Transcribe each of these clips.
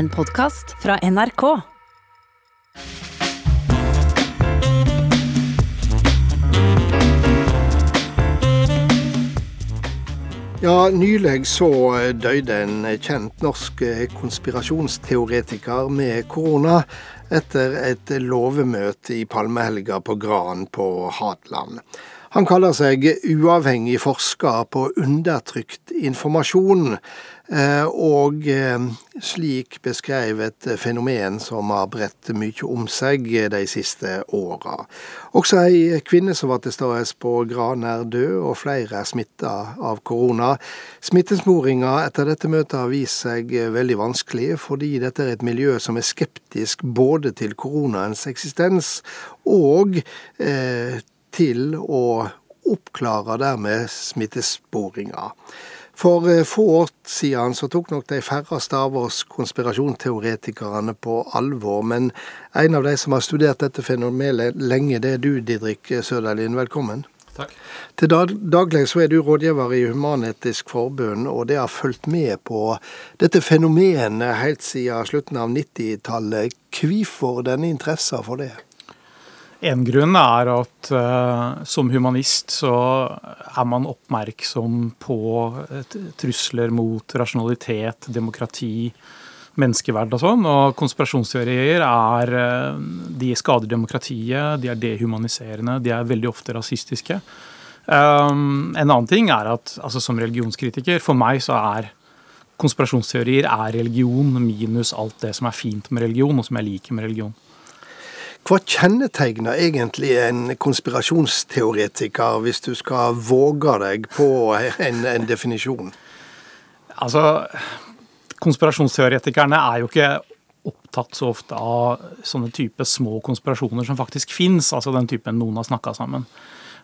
En podkast fra NRK. Ja, Nylig så døde en kjent norsk konspirasjonsteoretiker med korona etter et låvemøte i palmehelga på Gran på Hadeland. Han kaller seg uavhengig forsker på undertrykt informasjon, og eh, slik beskrev et fenomen som har bredt mye om seg de siste åra. Også ei kvinne som var til stede på Gran er død, og flere er smitta av korona. Smittesporinga etter dette møtet har vist seg veldig vanskelig, fordi dette er et miljø som er skeptisk både til koronaens eksistens og eh, til å oppklare dermed smittesporinga. For eh, få år siden så tok nok de færreste av oss konspirasjonsteoretikerne på alvor, men en av de som har studert dette fenomenet lenge, det er du, Didrik Søderlin. Velkommen. Takk. Til daglig så er du rådgiver i Human-Etisk Forbund, og det har fulgt med på dette fenomenet helt siden slutten av 90-tallet. Hvorfor denne interessen for det? En grunn er at uh, som humanist så er man oppmerksom på trusler mot rasjonalitet, demokrati, menneskeverd og sånn. Og konspirasjonsteorier er uh, De skader demokratiet, de er dehumaniserende, de er veldig ofte rasistiske. Um, en annen ting er at altså, som religionskritiker, for meg så er konspirasjonsteorier er religion minus alt det som er fint med religion, og som jeg liker med religion. Hva kjennetegner egentlig en konspirasjonsteoretiker, hvis du skal våge deg på en, en definisjon? Altså, konspirasjonsteoretikerne er jo ikke opptatt så ofte av sånne type små konspirasjoner som faktisk fins, altså den typen noen har snakka sammen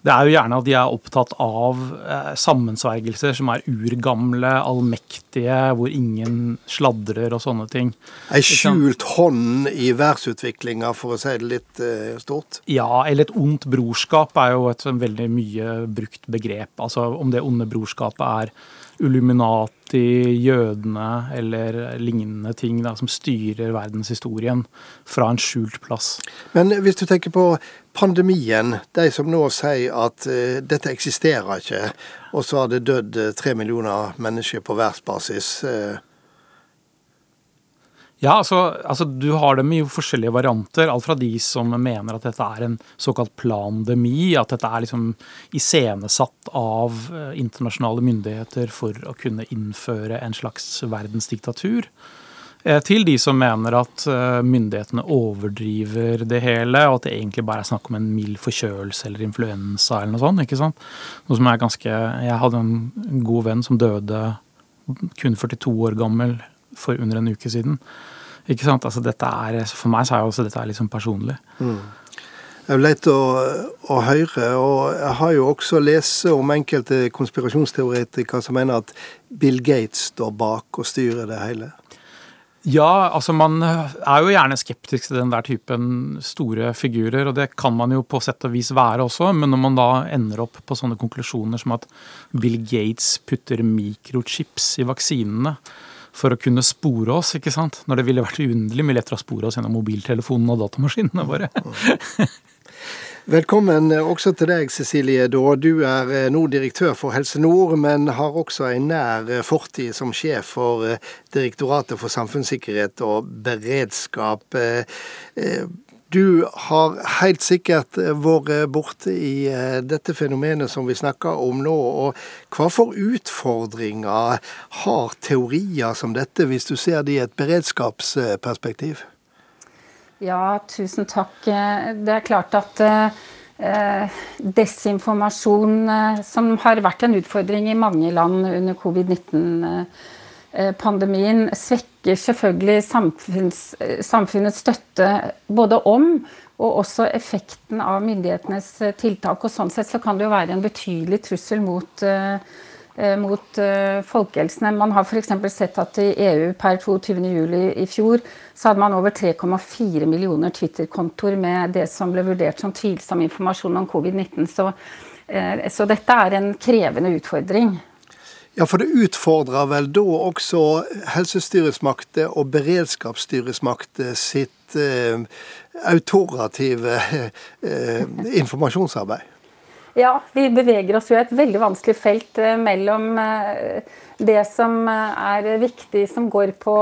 det er jo gjerne at de er opptatt av eh, sammensvergelser som er urgamle, allmektige, hvor ingen sladrer og sånne ting. Ei skjult hånd i verdensutviklinga, for å si det litt eh, stort? Ja, eller et ondt brorskap er jo et veldig mye brukt begrep. Altså om det onde brorskapet er Illuminati, jødene eller lignende ting da, som styrer verdenshistorien fra en skjult plass. Men hvis du tenker på pandemien, de som nå sier at uh, dette eksisterer ikke, og så har det dødd uh, tre millioner mennesker på verdensbasis. Uh. Ja, altså, altså, Du har dem i forskjellige varianter. Alt fra de som mener at dette er en såkalt plandemi, at dette er liksom iscenesatt av internasjonale myndigheter for å kunne innføre en slags verdensdiktatur. Eh, til de som mener at eh, myndighetene overdriver det hele, og at det egentlig bare er snakk om en mild forkjølelse eller influensa eller noe sånt. ikke sant? Noe som er ganske Jeg hadde en god venn som døde kun 42 år gammel for under en uke siden. Ikke sant? Altså dette er, For meg så er jo også dette er sånn personlig. Mm. Det er lett å, å, høre, og jeg har jo også lest om enkelte konspirasjonsteoretikere som mener at Bill Gates står bak og styrer det hele. Ja, altså man er jo gjerne skeptisk til den der typen store figurer, og det kan man jo på sett og vis være også, men når man da ender opp på sånne konklusjoner som at Bill Gates putter mikrochips i vaksinene for å kunne spore oss, ikke sant, når det ville vært uunderlig mye lettere å spore oss gjennom mobiltelefonen og datamaskinene våre. Velkommen også til deg, Cecilie Da. Du er eh, nå direktør for Helse Nord, men har også en nær eh, fortid som sjef for eh, Direktoratet for samfunnssikkerhet og beredskap. Du har helt sikkert vært borte i dette fenomenet som vi snakker om nå. og Hva for utfordringer har teorier som dette, hvis du ser det i et beredskapsperspektiv? Ja, tusen takk. Det er klart at eh, desinformasjon, eh, som har vært en utfordring i mange land under covid-19-pandemien, eh, svekker selvfølgelig samfunns, samfunnets støtte både om og også effekten av myndighetenes tiltak. Og sånn sett så kan det jo være en betydelig trussel mot eh, Eh, mot folkehelsen. Man har f.eks. sett at i EU per 22.07. i fjor så hadde man over 3,4 millioner Twitter-kontoer med det som ble vurdert som tvilsom informasjon om covid-19. Så, så, dette er en krevende utfordring. Ja, for det utfordrer vel da også helsestyresmakter og beredskapsstyresmakter sitt eh, autorative eh, informasjonsarbeid? Ja, vi beveger oss jo i et veldig vanskelig felt eh, mellom eh, det som eh, er viktig, som går på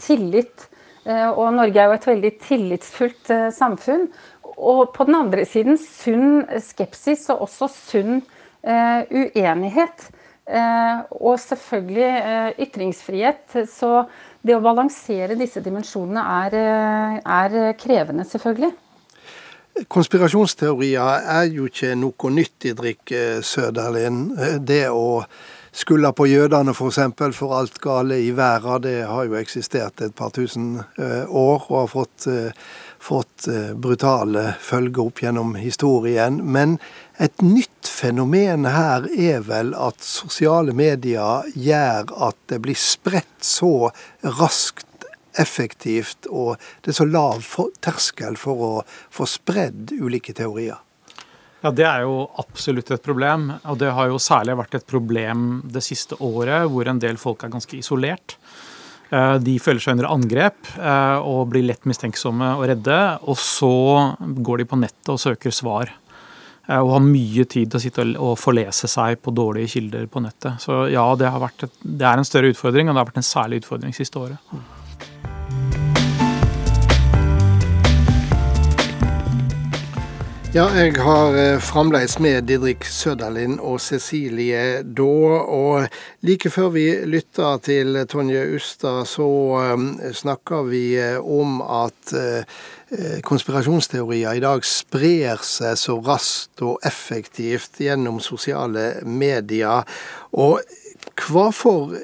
tillit. Eh, og Norge er jo et veldig tillitsfullt eh, samfunn. Og på den andre siden sunn skepsis og også sunn uenighet. Eh, og selvfølgelig eh, ytringsfrihet. Så det å balansere disse dimensjonene er, eh, er krevende, selvfølgelig. Konspirasjonsteorier er jo ikke noe nytt i drikk, Søderlin. Det å skylde på jødene f.eks. For, eksempel, for alt gale i verden, det har jo eksistert et par tusen år og har fått, fått brutale følger opp gjennom historien. Men et nytt fenomen her er vel at sosiale medier gjør at det blir spredt så raskt, effektivt, og det er så lav terskel for å få spredd ulike teorier. Ja, Det er jo absolutt et problem. Og det har jo særlig vært et problem det siste året, hvor en del folk er ganske isolert. Eh, de føler seg under angrep eh, og blir lett mistenksomme og redde. Og så går de på nettet og søker svar. Eh, og har mye tid til å sitte og forlese seg på dårlige kilder på nettet. Så ja, det, et, det er en større utfordring, og det har vært en særlig utfordring siste året. Ja, jeg har eh, fremdeles med Didrik Søderlind og Cecilie da. Og like før vi lytter til Tonje Ustad, så um, snakker vi om at Eh, konspirasjonsteorier i dag sprer seg så raskt og effektivt gjennom sosiale medier. Og hva for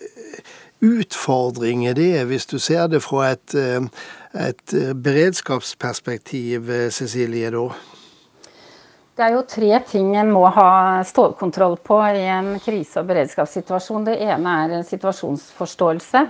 utfordringer det er, hvis du ser det fra et, eh, et beredskapsperspektiv, Cecilie, da? Det er jo tre ting en må ha stålkontroll på i en krise- og beredskapssituasjon. Det ene er situasjonsforståelse.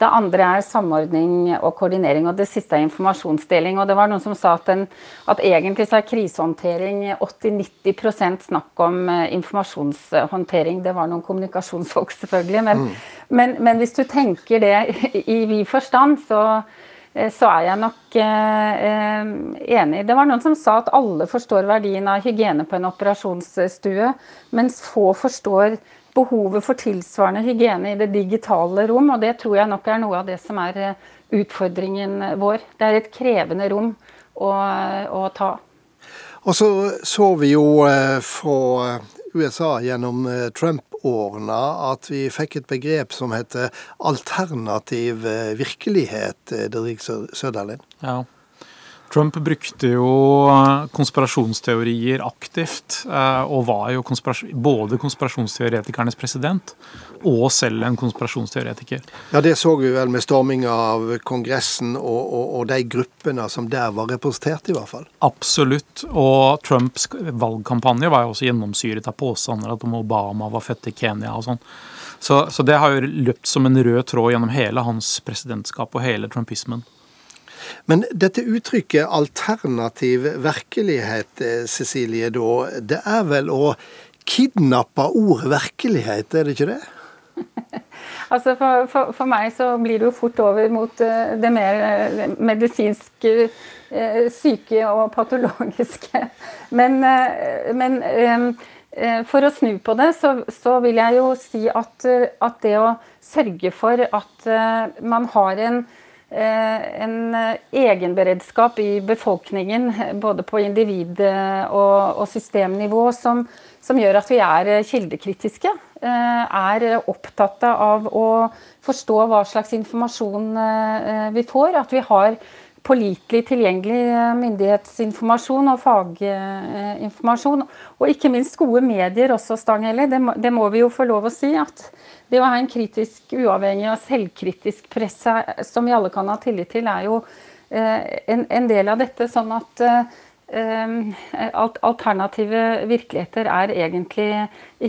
Det andre er samordning og koordinering, og det siste er informasjonsdeling. Og det var noen som sa at, den, at egentlig så er krisehåndtering 80-90% snakk om uh, informasjonshåndtering. Det var noen kommunikasjonsfolk, selvfølgelig. Men, mm. men, men hvis du tenker det i vid forstand, så, eh, så er jeg nok uh, enig. Det var noen som sa at alle forstår verdien av hygiene på en operasjonsstue, mens få forstår behovet for tilsvarende hygiene i det digitale rom. Og det tror jeg nok er noe av det som er eh, utfordringen vår. Det er et krevende rom å, å ta. Og så så vi jo eh, fra USA gjennom eh, Trump-årene at vi fikk et begrep som heter alternativ virkelighet, Didrik Søderlind. Ja. Trump brukte jo konspirasjonsteorier aktivt, eh, og var jo konspirasjon, både konspirasjonsteoretikernes president og selv en konspirasjonsteoretiker. Ja, Det så vi vel med storminga av Kongressen og, og, og, de gruppene som der var representert, i hvert fall. Absolutt. Og Trumps valgkampanje var jo også gjennomsyret av påstander at Obama var født i Kenya og sånn. Så, så det har jo løpt som en rød tråd gjennom hele hans presidentskap og hele trumpismen. Men dette uttrykket 'alternativ virkelighet', eh, Cecilie, da, det er vel å kidnappe ordet virkelighet, er det ikke det? altså for, for, for, meg så blir det jo fort over mot uh, det mer uh, medisinske, syke og patologiske. Men, men for å snu på det, så, så vil jeg jo si at, at, det å sørge for at man har en Eh, en eh, egenberedskap i befolkningen, både på individ- og, systemnivå, som, som, gjør at vi er kildekritiske. Eh, er opptatt av å forstå hva slags informasjon vi får. At vi har pålitelig tilgjengelig myndighetsinformasjon og faginformasjon. Og ikke minst gode medier også, Stanghelle. Det, det må vi jo få lov å si. at det å ha en kritisk, uavhengig og selvkritisk presse som vi alle kan ha tillit til, er jo eh, en, en, del av dette. Sånn at eh, alternative virkeligheter er egentlig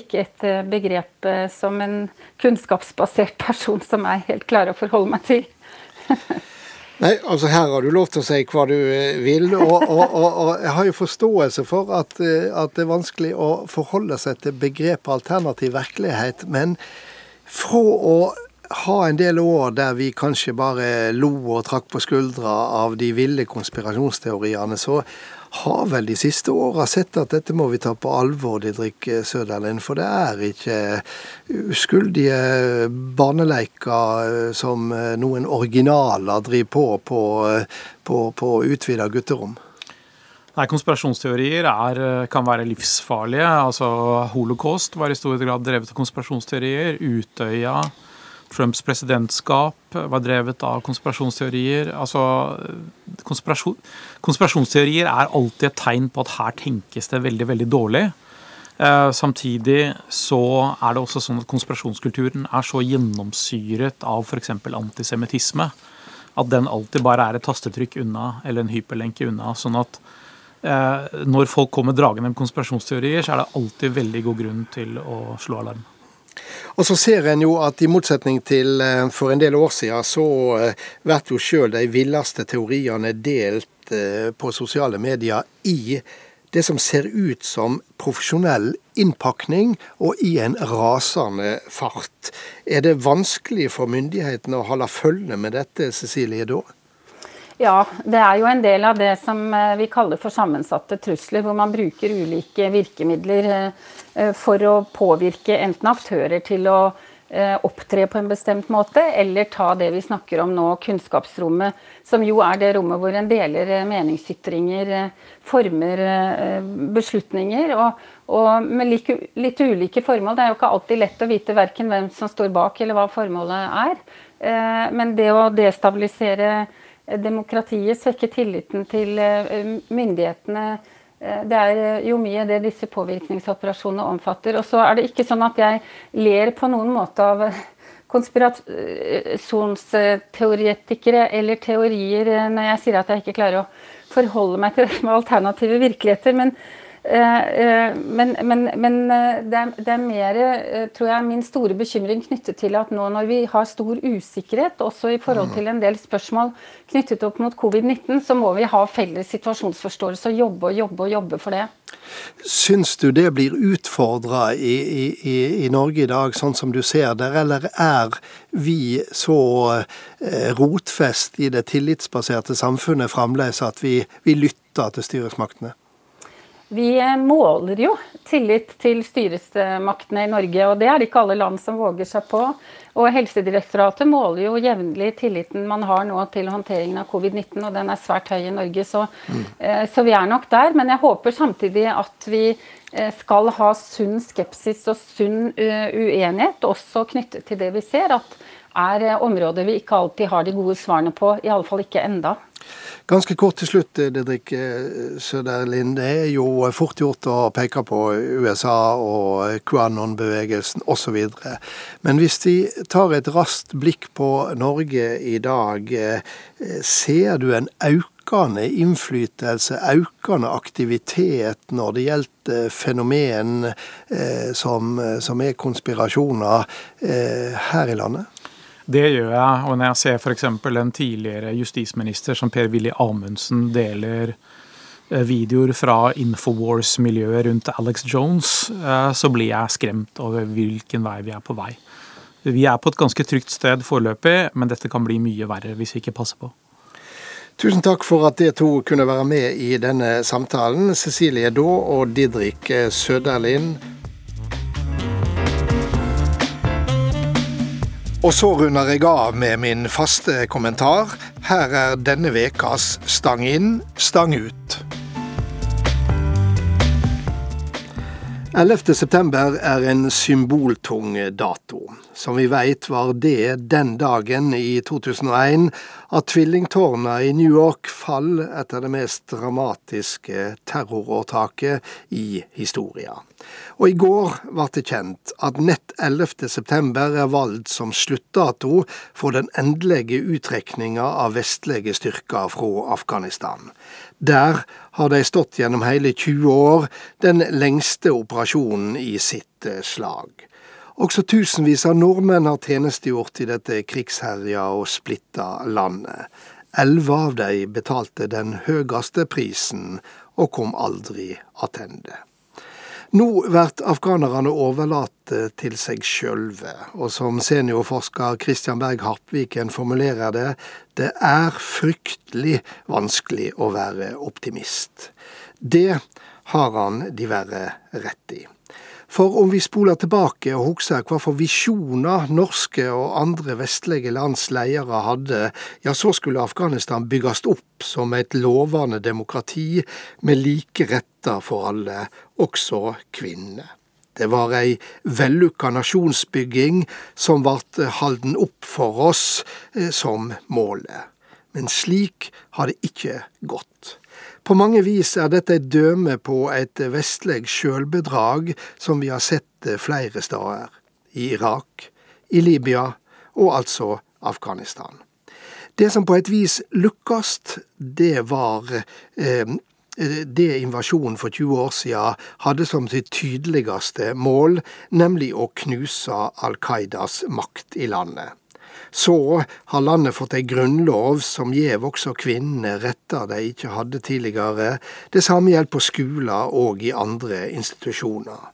ikke et eh, begrep som en kunnskapsbasert person som er helt klar å forholde meg til. Nei, altså Her har du lov til å si hva du vil. Og, og, og, og jeg har jo forståelse for at, at, det er vanskelig å forholde seg til begrepet alternativ virkelighet. Men Fra å ha en del år der vi kanskje bare lo og trakk på skuldra av de ville konspirasjonsteoriene, så har vel de siste åra sett at dette må vi ta på alvor, Didrik Søderlind. For det er ikke uskyldige barneleiker som noen originaler driver på på, på, på utvida gutterom. Nei, Konspirasjonsteorier er, kan være livsfarlige. altså Holocaust var i stor grad drevet av konspirasjonsteorier. Utøya, Trumps presidentskap var drevet av konspirasjonsteorier. Altså, konspirasjon, konspirasjonsteorier er alltid et tegn på at her tenkes det veldig, veldig dårlig. Eh, samtidig så er det også sånn at konspirasjonskulturen er så gjennomsyret av f.eks. antisemittisme at den alltid bare er et tastetrykk unna, eller en hyperlenke unna. sånn at eh, når folk kommer dragende med konspirasjonsteorier, så er det alltid veldig god grunn til å slå alarm. Og så ser en jo at i motsetning til eh, for en del år siden, så eh, blir jo sjøl de villeste teoriene delt eh, på sosiale medier i det som ser ut som profesjonell innpakning, og i en rasende fart. Er det vanskelig for myndighetene å holde følge med dette, Cecilie, da? Ja, det er jo en del av det som vi kaller for sammensatte trusler, hvor man bruker ulike virkemidler Eh, for å påvirke enten aktører til å eh, opptre på en bestemt måte, eller ta det vi snakker om nå, kunnskapsrommet, som jo er det rommet hvor en deler eh, meningsytringer, former beslutninger, og, og med litt, litt, ulike formål. Det er jo ikke alltid lett å vite verken hvem som står bak, eller hva formålet er. Men det å destabilisere demokratiet, svekke tilliten til myndighetene, Eh, det er eh, jo mye det disse påvirkningsoperasjonene omfatter. Og så er det ikke sånn at jeg ler på noen måte av eh, konspirasjonsteoretikere eller teorier når jeg sier at jeg ikke klarer å forholde meg til alternative virkeligheter. Men Eh, eh, men, men, men eh, det, er, det, er, mer, tror jeg, min store bekymring knyttet til at nå når vi har stor usikkerhet, også i forhold mm. til en del spørsmål knyttet opp mot covid-19, så må vi ha felles situasjonsforståelse og jobbe og jobbe og jobbe for det. Syns du det blir utfordra i, i, i, Norge i dag, sånn som du ser det, eller er vi så rotfest i det tillitsbaserte samfunnet fremdeles at vi, vi lytter til styresmaktene? Vi måler jo tillit til styresmaktene i Norge, og det er det ikke alle land som våger seg på. Og Helsedirektoratet måler jo jevnlig tilliten man har nå til håndteringen av covid-19, og den er svært høy i Norge, så. Eh, så, vi er nok der. Men jeg håper samtidig at vi eh, skal ha sunn skepsis og sunn eh, uenighet, også knyttet til det vi ser, at er områder vi ikke alltid har de gode svarene på, iallfall ikke enda. Ganske kort til slutt, Didrik Søderlind. Det er jo fort gjort å peke på USA og QAnon-bevegelsen osv. Men hvis vi tar et raskt blikk på Norge i dag, ser du en økende innflytelse, økende aktivitet når det gjelder fenomen eh, som, som er konspirasjoner eh, her i landet? Det gjør jeg. Og når jeg ser f.eks. en tidligere justisminister som Per-Willy Amundsen deler eh, videoer fra Infowars-miljøet rundt Alex Jones, eh, så blir jeg skremt over hvilken vei vi er på vei. Vi er på et ganske trygt sted foreløpig, men dette kan bli mye verre hvis vi ikke passer på. Tusen takk for at dere to kunne være med i denne samtalen. Cecilie Daa og Didrik Søderlind. Og så runder jeg av med min faste kommentar. Her er denne vekas Stang inn, stang ut. 11.9 er en symboltung dato. Som vi veit var det den dagen i 2001 at tvillingtårna i New York fall etter det mest dramatiske terrorårtaket i historia. Og i går ble det kjent at nett 11.9 er valgt som sluttdato for den endelige uttrekninga av vestlige styrker fra Afghanistan. Der har de stått gjennom hele 20 år, den lengste operasjonen i sitt slag. Også tusenvis av nordmenn har tjenestegjort i dette krigsherja og splitta landet. Elleve av de betalte den høyeste prisen og kom aldri attende. Nå blir afghanerne overlatt til seg sjølve, og som seniorforsker Christian Berg Harpviken formulerer det, det er fryktelig vanskelig å være optimist. Det har han diverre rett i. For om vi spoler tilbake og husker hva for visjoner norske og andre vestlige lands ledere hadde, ja, så skulle Afghanistan bygges opp som et lovende demokrati med like retter for alle, også kvinner. Det var ei vellukka nasjonsbygging som ble holdt opp for oss eh, som målet. Men slik har det ikke gått. På mange vis er dette et døme på et vestlig sjølbedrag som vi har sett flere steder. I Irak, i Libya og altså Afghanistan. Det som på et vis lukkast, det var eh, det invasjonen for 20 år siden hadde som sitt tydeligste mål, nemlig å knuse Al Qaidas makt i landet. Så har landet fått ei grunnlov som gjev også kvinnene retter de ikke hadde tidligere. Det samme gjelder på skoler og i andre institusjoner.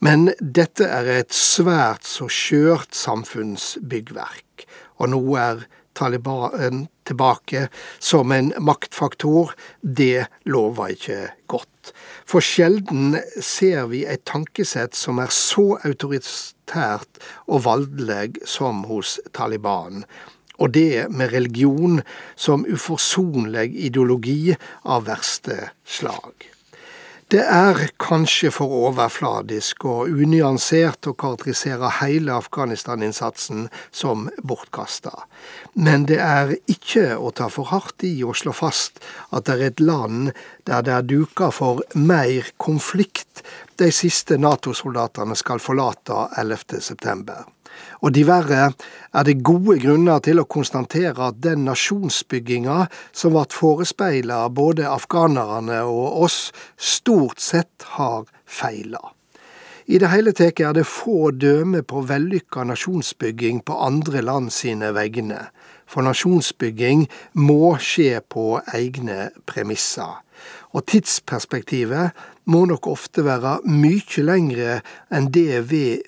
Men dette er et svært så skjørt samfunnsbyggverk, og nå er Taliban tilbake som en maktfaktor, det lover ikke godt. For sjelden ser vi et tankesett som er så autoritært og voldelig som hos Taliban. Og det med religion som uforsonlig ideologi av verste slag. Det er kanskje for overfladisk og unyansert å karakterisere hele Afghanistan-innsatsen som bortkasta. Men det er ikke å ta for hardt i å slå fast at det er et land der det er duka for mer konflikt de siste Nato-soldatene skal forlate 11.9. Og diverre er det gode grunner til å konstatere at den nasjonsbygginga som ble forespeila både afghanerne og oss, stort sett har feila. I det hele tatt er det få døme på vellykka nasjonsbygging på andre land sine vegne, for nasjonsbygging må skje på egne premisser. Og tidsperspektivet må nok ofte være mye lengre enn det vi,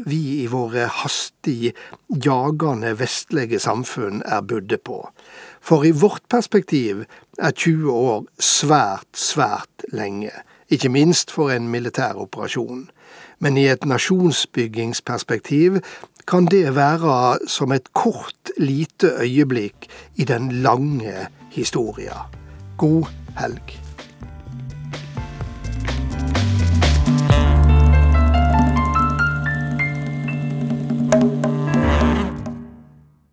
i våre hastig jagende vestlige samfunn er budde på. For i vårt perspektiv er 20 år svært, svært lenge. Ikke minst for en militær operasjon. Men i et nasjonsbyggingsperspektiv kan det være som et kort, lite øyeblikk i den lange historia. God helg.